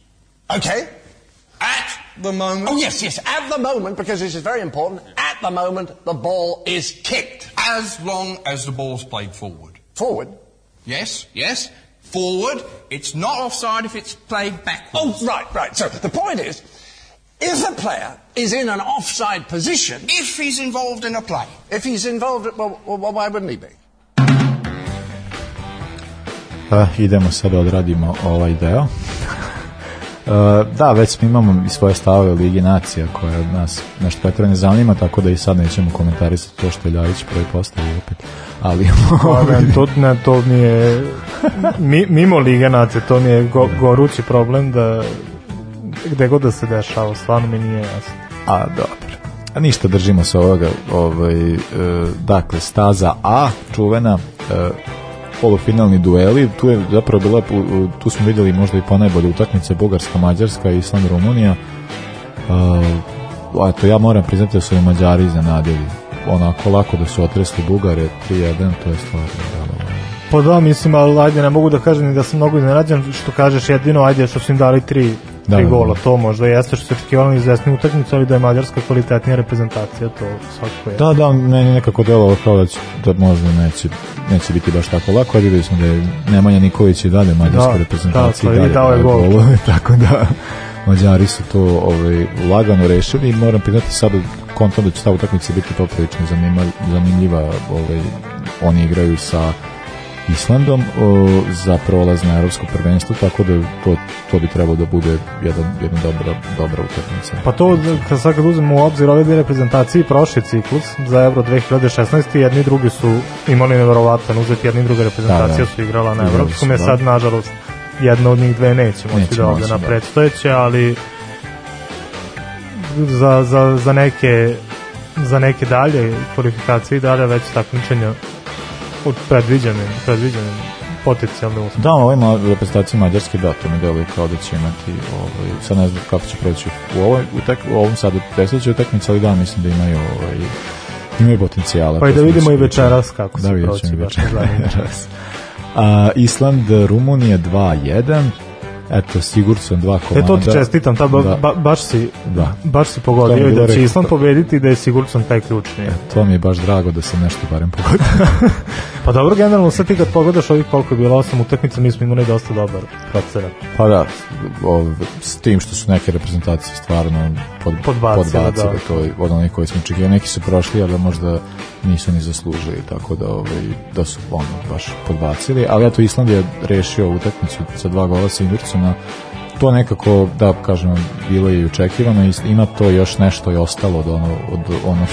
A: Okay. At the moment. Oh, yes, yes, at the moment, because this is very important. At the moment, the ball is kicked. As long as the ball's played forward. Forward? Yes, yes forward. It's not offside if it's played backwards. Oh, right, right. So the point is, If a player is in an offside position. If he's involved in a play. If he's involved, well, well why wouldn't he be? Uh, idemo sad odradimo ovaj deo. uh, da, već smo imamo i svoje stave Ligi Nacija koja nas nešto pretvrano ne zanima, tako da i sad nećemo komentarisati to što je Ljajić prvi postavio opet. Ali...
B: Pa, da, to, ne, to mi je... Mi, mimo Liga Nacija, to mi je go, gorući problem da gde god da se dešava, stvarno mi nije jasno.
A: A, dobro. A ništa, držimo se ovoga, ovaj, e, dakle, staza A, čuvena, e, polufinalni dueli, tu je zapravo bila, tu smo videli možda i ponajbolje utakmice, Bugarska, Mađarska, i Island, Rumunija, a e, to ja moram priznati da su i Mađari iznenadili, onako lako da su otresli Bugare 3-1, to je stvarno da,
B: Pa da, mislim, ali ajde, ne mogu da kažem da sam mnogo iznenađen, što kažeš jedino, ajde, što su im dali 3 Da, da, tri da. gola. To možda jeste što se očekivalo iz desne utakmice, ali da je mađarska kvalitetnija reprezentacija, to
A: svakako je. Da, da, meni nekako delovalo kao da, će, da možda neće, neće biti baš tako lako, ali videli smo da je Nemanja Nikolić i dalje mađarska da, reprezentacija.
B: Da, da, dao je gol. gol.
A: tako da, Mađari su to ovaj, lagano rešili i moram priznati sad kontom da će ta utakmica biti poprilično zanimljiva, zanimljiva ovaj, oni igraju sa Islandom o, za prolaz na evropsko prvenstvo, tako da to, to bi trebalo da bude jedan, jedna dobra, dobra utakmica.
B: Pa to, kad sad kad uzmemo u obzir ove dvije reprezentacije, prošli ciklus za Euro 2016. jedni i drugi su imali neverovatan uzet, jedni i druga reprezentacija da, da. su igrala na Evropskom, je sad, da. nažalost, jedna od njih dve neće moći da ode na da. predstojeće, ali za, za, za neke za neke dalje kvalifikacije i dalje već takmičenja u predviđene, predviđene
A: potencijalne uspore. Da, ovo ima reprezentaciju Mađarske, da, to mi deluje kao da će imati, ovaj, sad ne znam kako će proći u, ovaj, u, tek, u ovom sada predstavljaću utakmicu, ali da, mislim da imaju ovaj, imaju potencijala.
B: Pa i da vidimo i večeras kako da
A: se
B: proći.
A: Da vidimo i večeras. Da. A, Island, Rumunija 2-1, Eto, Sigurdsson dva komanda. E
B: to ti čestitam, ta ba, da. ba, baš si da. baš si pogodio da će Island to... pobediti da je Sigurdsson taj ključni. E,
A: to mi je baš drago da se nešto barem pogodio.
B: pa dobro, generalno sad ti kad pogledaš ovih koliko je bilo osam utakmica, mi smo imali dosta dobar
A: procenat. Pa da, ov, s tim što su neke reprezentacije stvarno pod, podbacile, podbacile da. to od onih koji smo očekivali. Neki su prošli, ali možda nisu ni zaslužili, tako da, ovaj, da su ono, baš podbacili. Ali eto, Island je rešio utakmicu sa dva gola Sigurdsson jednostavno to nekako, da kažem, bilo je i očekivano i ima to još nešto je ostalo od, ono, od, ono,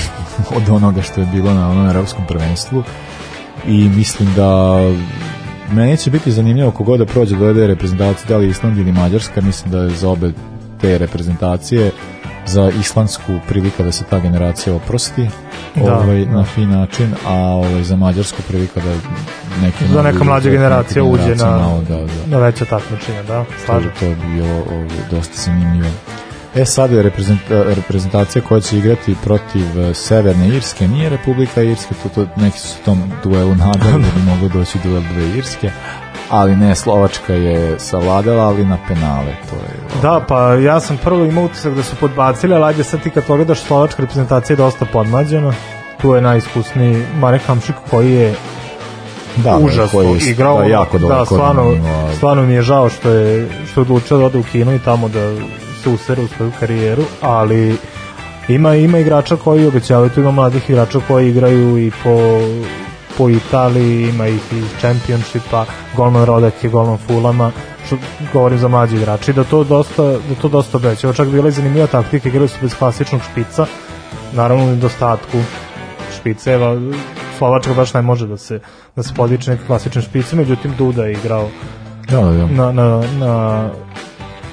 A: od onoga što je bilo na onom evropskom prvenstvu i mislim da meni će biti zanimljivo kogo da prođe do ove reprezentacije, da li Island ili Mađarska, mislim da je za obe te reprezentacije za islandsku prilika da se ta generacija oprosti da, ovaj, da. na fin način, a ovaj, za mađarsku prilika da
B: neke
A: da
B: neka mlađa generacija uđe na, malo, da, da. na veća takmičenja, da,
A: slažem. To, to je bilo ovo, ovaj, dosta zanimljivo. E sad je e, reprezentacija koja će igrati protiv e, Severne Irske, nije Republika Irske, to, to neki su tom duelu nadali, da mogu doći duel dve Irske, ali ne, Slovačka je savladala, ali na penale, to je...
B: Ovaj. Da, pa ja sam prvo imao utisak da su podbacili, ali ajde sad ti kad pogledaš Slovačka reprezentacija je dosta podmađena, tu je najiskusniji Marek Hamšik koji je da, užasno
A: je, igrao. Pa
B: da, jako dobro. Da, stvarno, stvarno mi je žao što je, što je odlučio da ode u kino i tamo da se usere u svoju karijeru, ali ima ima igrača koji obećavaju, tu ima mladih igrača koji igraju i po po Italiji, ima ih iz Championshipa, golman Rodak je golman Fulama, što govorim za mlađi igrači da to dosta, da to dosta obećava. Čak bila je zanimljiva taktika, igrali su bez klasičnog špica, naravno u nedostatku špiceva, Slovačka baš ne može da se, da se podiče neki klasičan špic, međutim Duda je igrao da, da, da. Na, na, na,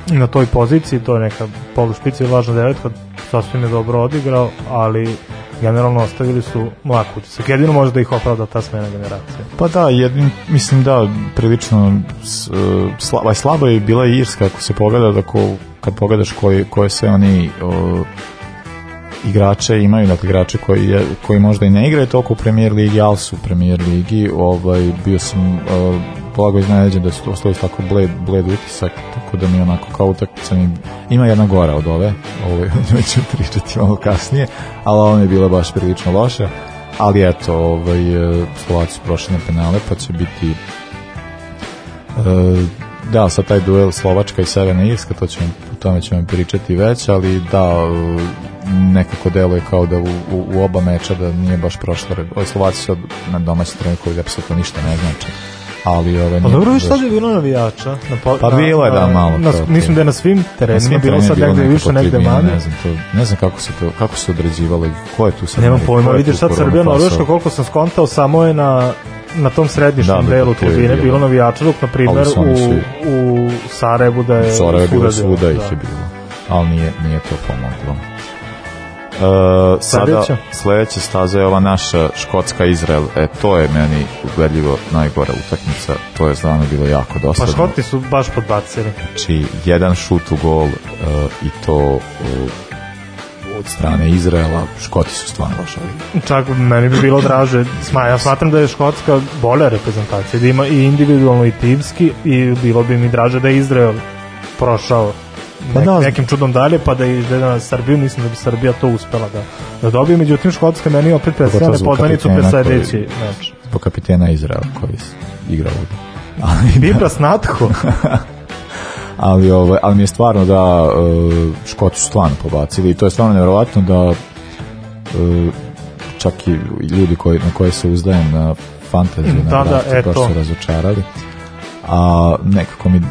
B: na toj poziciji, to je neka polušpica i lažna devetka, sasvim je dobro odigrao, ali generalno ostavili su mlak utisak. Jedino može da ih opravda ta smena generacija.
A: Pa da, jedin, mislim da, prilično e, slaba, slaba je bila Irska, ako se pogleda, ako, da kad pogledaš koje, koje se oni o, igrače imaju, dakle igrače koji, je, koji možda i ne igraju toliko u premier ligi, ali su u premier ligi, ovaj, bio sam uh, blago iznenađen da su da ostavili tako bled, bled utisak, tako da mi onako kao utakmica mi, ima jedna gora od ove, ovo ovaj, ću pričati malo kasnije, ali ona je bila baš prilično loša, ali eto, ovaj, eh, Slovaci su prošli na penale, pa će biti uh, da, sad taj duel Slovačka i Severna Irska, to ćemo, o tome ćemo pričati već, ali da, nekako deluje kao da u, u, u oba meča da nije baš prošlo. Ovi Slovaci su na domaćoj trenutku da apsolutno ništa ne znači ali ove
B: Pa dobro, vi šta je bilo navijača?
A: Na po, pa bilo je da malo. Na,
B: to, mislim da je na svim terenima bilo sad negde više, negde
A: manje. Ne znam, to, ne znam kako se to kako se određivalo
B: i
A: ko
B: je
A: tu
B: sad. Nemam pojma, vidiš sad Srbija Norveška koliko sam skontao samo je na na tom središnjem da, da delu tribine bilo, bilo navijača, dok na primer u, u
A: Sarajevu
B: da je
A: Sarajevo bilo svuda ih je da. bilo, ali nije, nije to pomoglo. Uh, sada sledeća staza je ova naša Škotska-Izrael. E, to je meni ugledljivo najgora utakmica. To je znamo bilo jako dosta. Pa
B: Škoti su baš podbacili.
A: Znači, jedan šut u gol uh, i to uh, od strane Izraela, Škoti su stvarno lošali.
B: Čak meni bi bilo draže. ja smatram da je Škotska bolja reprezentacija, da ima i individualno i timski i bilo bi mi draže da je Izrael prošao Pa nek, da, nekim čudom dalje, pa da izgleda na Srbiju, mislim da bi Srbija to uspela da, da dobije, međutim Škotska meni opet predstavlja pre sledeći meč.
A: Zbog kapitena Izraela koji igra u...
B: Da. Bibra Snatko.
A: ali, ovo, ovaj, ali mi je stvarno da e, Škoti su stvarno pobacili i to je stvarno nevjerovatno da e, čak i ljudi koji, na koje se uzdajem na fantaziju da, na da, e, baš su razočarali a nekako mi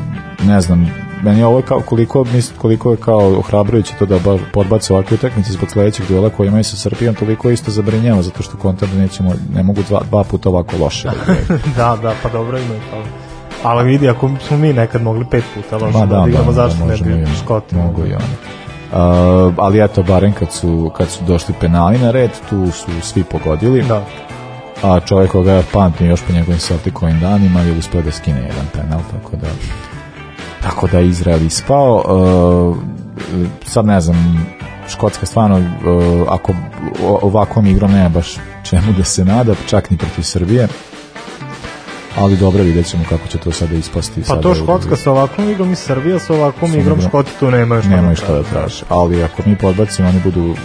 A: ne znam meni je ovo kao koliko mislim koliko je kao ohrabrujuće to da podbace ovakve utakmice zbog sledećeg duela koji imaju sa Srbijom toliko isto zabrinjava zato što kontam nećemo ne mogu dva, dva puta ovako loše
B: da, da, da pa dobro imaju to. ali vidi ako smo mi nekad mogli pet puta loše Ma, da,
A: da, da igramo da, zašto da, ne bi Škoti mogu i oni Uh, ali eto barem kad su, kad su došli penali na red tu su svi pogodili da a čovjek koga pamtim još po njegovim Celticovim danima je uspio da skine jedan penal, tako da tako da Izrael ispao e, sad ne znam Škotska stvarno e, ako ovakvom igrom nema baš čemu da se nada, čak ni protiv Srbije ali dobro vidjet ćemo kako će to sada ispasti. Pa
B: to Škotska sa ovakvom igrom i Srbija sa ovakvom Sam igrom, Škoti tu
A: nemaju šta, nemaju da šta da traže. Ali ako mi podbacimo, oni budu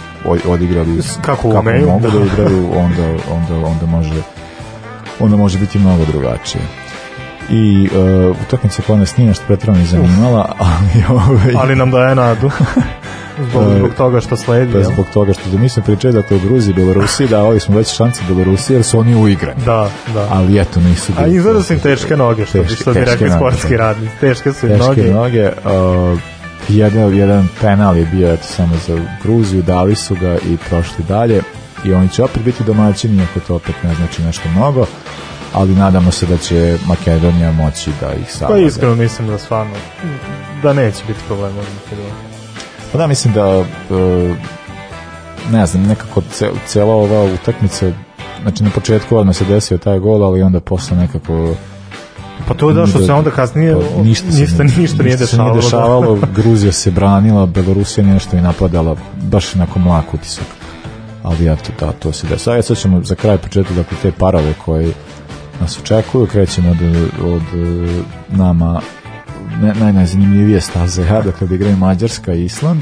A: odigrali kako, kako umeju, mogu da, da igraju, onda, onda, onda, može, onda može biti mnogo drugačije i uh, utakmica koja nas nije nešto pretrano ni zanimala, ali ovaj...
B: ali nam daje nadu. Zbog, zbog toga što sledi. Pa, zbog
A: toga što da mislim pričaju da dakle, to Gruziji, Belorusiji, da ovi smo veće šanse Belorusiji jer su oni u uigrani.
B: Da, da.
A: Ali eto nisu.
B: Bili A izgleda da. su im teške noge, što, teške, što bi rekli sportski radnici. Teške su im
A: noge. Teške noge. Uh, jedan, jedan penal je bio eto, samo za Gruziju, dali su ga i prošli dalje i oni će opet biti domaćini, iako to opet ne znači nešto mnogo ali nadamo se da će Makedonija moći da ih savlada.
B: Pa iskreno mislim da stvarno da neće biti problema za Makedoniju.
A: Pa da, mislim da e, ne znam, nekako cela ova utakmica znači na početku odmah se desio taj gol, ali onda posle nekako
B: Pa to je da što se onda kasnije pa, ništa, se, ništa, ništa, ništa
A: nije dešavalo.
B: Nije dešavalo da.
A: Gruzija se branila, Belorusija nešto i napadala, baš onako mlak utisak. Ali ja to, da, to se desilo. Ajde, sad ćemo za kraj početi dakle, te parove koje nas očekuju, krećemo od, od eh, nama ne, naj, najzanimljivije staze ja, dakle igraju Mađarska i Island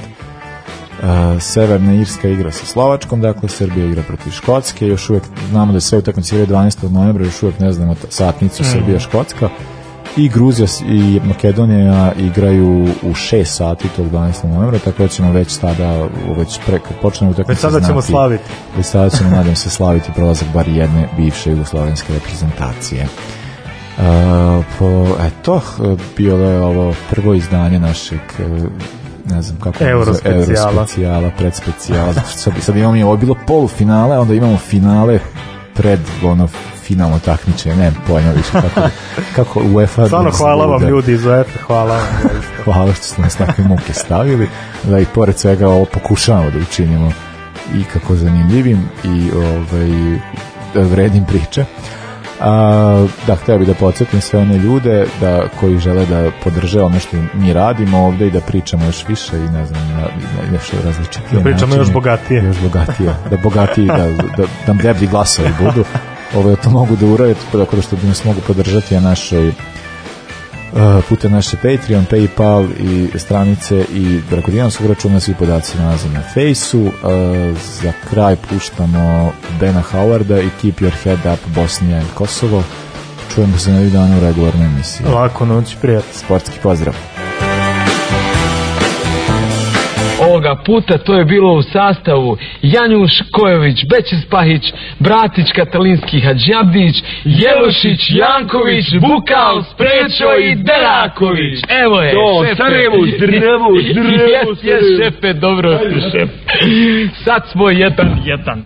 A: Uh, Severna Irska igra sa Slovačkom, dakle Srbija igra protiv Škotske, još uvek znamo da je sve utakmice igraju 12. novembra, još uvek ne znamo satnicu mm. Srbija-Škotska i Gruzija i Makedonija igraju u 6 sati tog 12. novembra, tako da ćemo već sada već pre, počnemo utakmicu. Već sada
B: ćemo slaviti.
A: Već sada ćemo, nadam se, slaviti prolazak bar jedne bivše jugoslovenske reprezentacije. Uh, po, eto, bio je ovo prvo izdanje našeg e, ne znam kako
B: euro specijala,
A: pred specijala, sad, sad imamo mi ovo bilo polufinale, onda imamo finale pred ono finalno takmičenje, ne pojma više kako, kako UEFA... Stvarno
B: hvala vam ljudi iz UEFA, hvala vam.
A: hvala što ste nas takve muke stavili, da i pored svega ovo pokušavamo da učinimo i kako zanimljivim i ovaj, da vrednim priče. A, da, htio bih da podsjetim sve one ljude da, koji žele da podrže ono što mi radimo ovde i da pričamo još više i ne znam, na, na
B: nešto
A: različitije Da
B: pričamo načine, još bogatije.
A: Još bogatije, da bogatiji, da, da, da deblji glasovi budu, ovaj, to mogu da urade, tako da što bi nas mogu podržati na našoj e, putem naše Patreon, Paypal i stranice i preko dinarskog računa svi podaci nalaze na fejsu. E, za kraj puštamo Bena Howarda i Keep Your Head Up Bosnija i Kosovo. Čujemo se na vidu u regularnoj emisiji.
B: Lako noć, prijatno.
A: Sportski pozdrav.
I: Ovoga puta to je bilo u sastavu Janjuš Kojović, Bećis Pahić, Bratić Katalinski Hadžabdić, Jelošić, Janković, Bukal, Sprečo i Deraković. Evo je, Do, šepe. Sarajevo, Drnevo, Drnevo, Jes, jes, šepe, dobro, šepe. Sad smo jedan, jedan.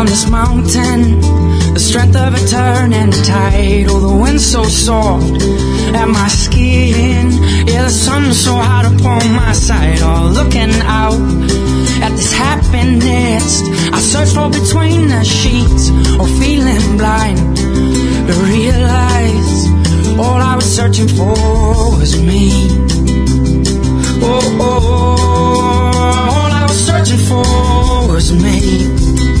I: down this mountain. The strength of a turning tide. Oh, the wind so soft at my skin. Yeah, the sun so hot upon my side. All oh, looking out at this happiness. I search for between the sheets. Or oh, feeling blind. But realize all I was searching for was me. oh. oh all I was searching for was me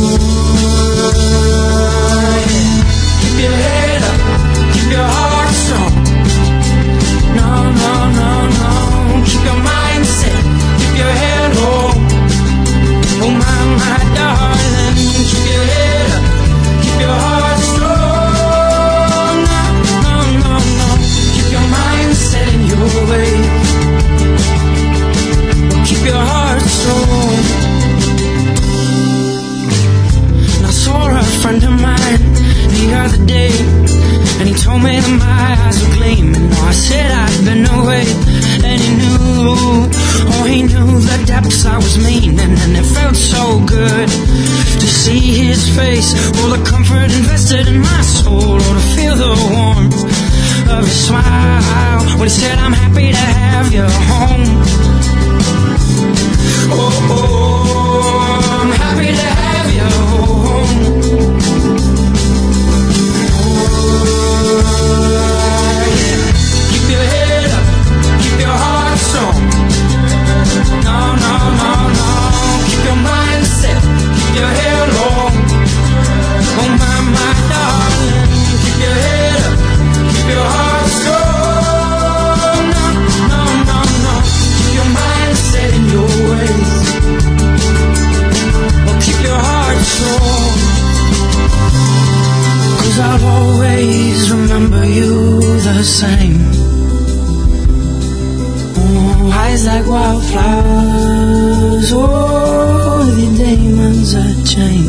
I: you. the other day, and he told me that my eyes were gleaming. Oh, I said I'd been away, and he knew, oh, he knew the depths I was meaning, and it felt so good to see his face. All the comfort invested in my soul, or to feel the warmth of his smile. When he said, I'm happy to have you home. oh. oh. oh. always remember you the same. Oh, eyes like wildflowers, oh, the diamonds are chained.